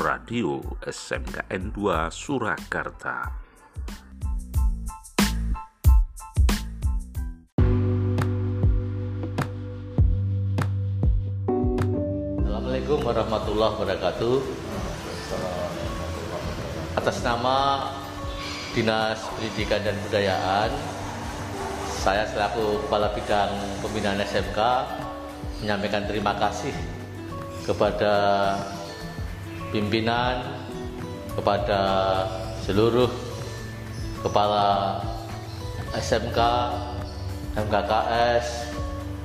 Radio SMKN 2 Surakarta. Assalamualaikum warahmatullahi wabarakatuh. Atas nama Dinas Pendidikan dan Budayaan, saya selaku Kepala Bidang Pembinaan SMK menyampaikan terima kasih kepada pimpinan, kepada seluruh kepala SMK, MKKS,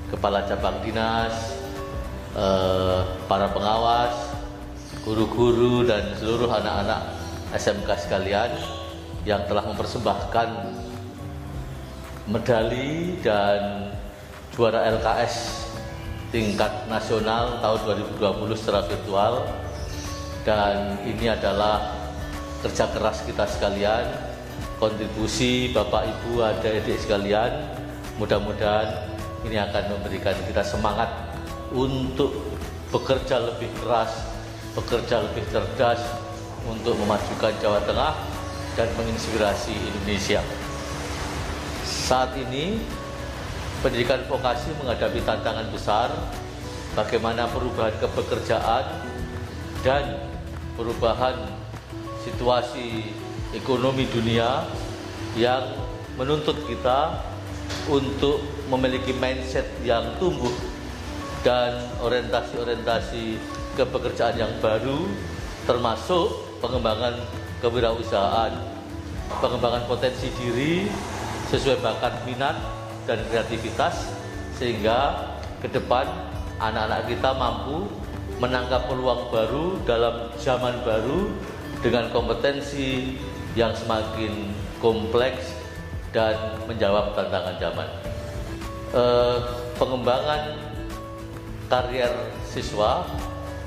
kepala cabang dinas, eh, para pengawas, guru-guru dan seluruh anak-anak SMK sekalian yang telah mempersembahkan medali dan juara LKS tingkat nasional tahun 2020 secara virtual dan ini adalah kerja keras kita sekalian. Kontribusi Bapak Ibu adik-adik sekalian mudah-mudahan ini akan memberikan kita semangat untuk bekerja lebih keras bekerja lebih cerdas untuk memajukan Jawa Tengah dan menginspirasi Indonesia. Saat ini pendidikan vokasi menghadapi tantangan besar bagaimana perubahan kepekerjaan dan perubahan situasi ekonomi dunia yang menuntut kita untuk memiliki mindset yang tumbuh dan orientasi-orientasi kepekerjaan yang baru termasuk pengembangan kewirausahaan, pengembangan potensi diri sesuai bakat minat dan kreativitas sehingga ke depan anak-anak kita mampu menangkap peluang baru dalam zaman baru dengan kompetensi yang semakin kompleks dan menjawab tantangan zaman. Eh, pengembangan karier siswa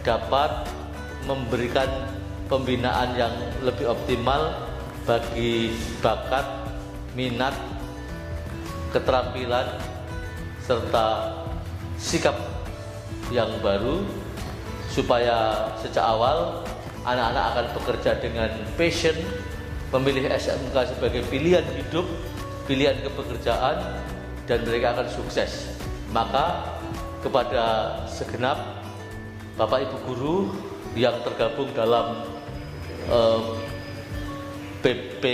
dapat memberikan pembinaan yang lebih optimal bagi bakat, minat, keterampilan serta sikap yang baru supaya sejak awal anak-anak akan bekerja dengan passion memilih SMK sebagai pilihan hidup, pilihan kepekerjaan dan mereka akan sukses. Maka kepada segenap Bapak Ibu guru yang tergabung dalam eh, BP,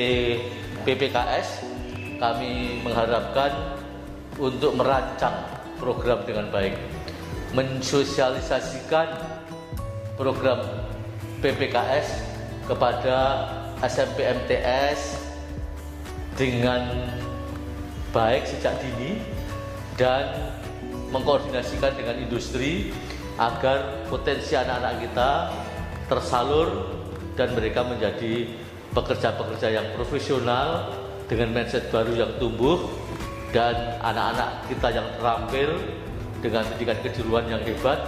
PPKS kami mengharapkan untuk merancang program dengan baik, mensosialisasikan program PPKS kepada SMP MTS dengan baik sejak dini dan mengkoordinasikan dengan industri agar potensi anak-anak kita tersalur dan mereka menjadi pekerja-pekerja yang profesional dengan mindset baru yang tumbuh dan anak-anak kita yang terampil dengan pendidikan kejuruan yang hebat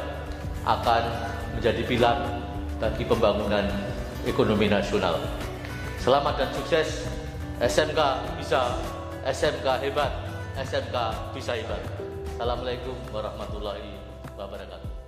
akan menjadi pilar bagi pembangunan ekonomi nasional. Selamat dan sukses SMK bisa SMK hebat SMK bisa hebat. Assalamualaikum warahmatullahi wabarakatuh.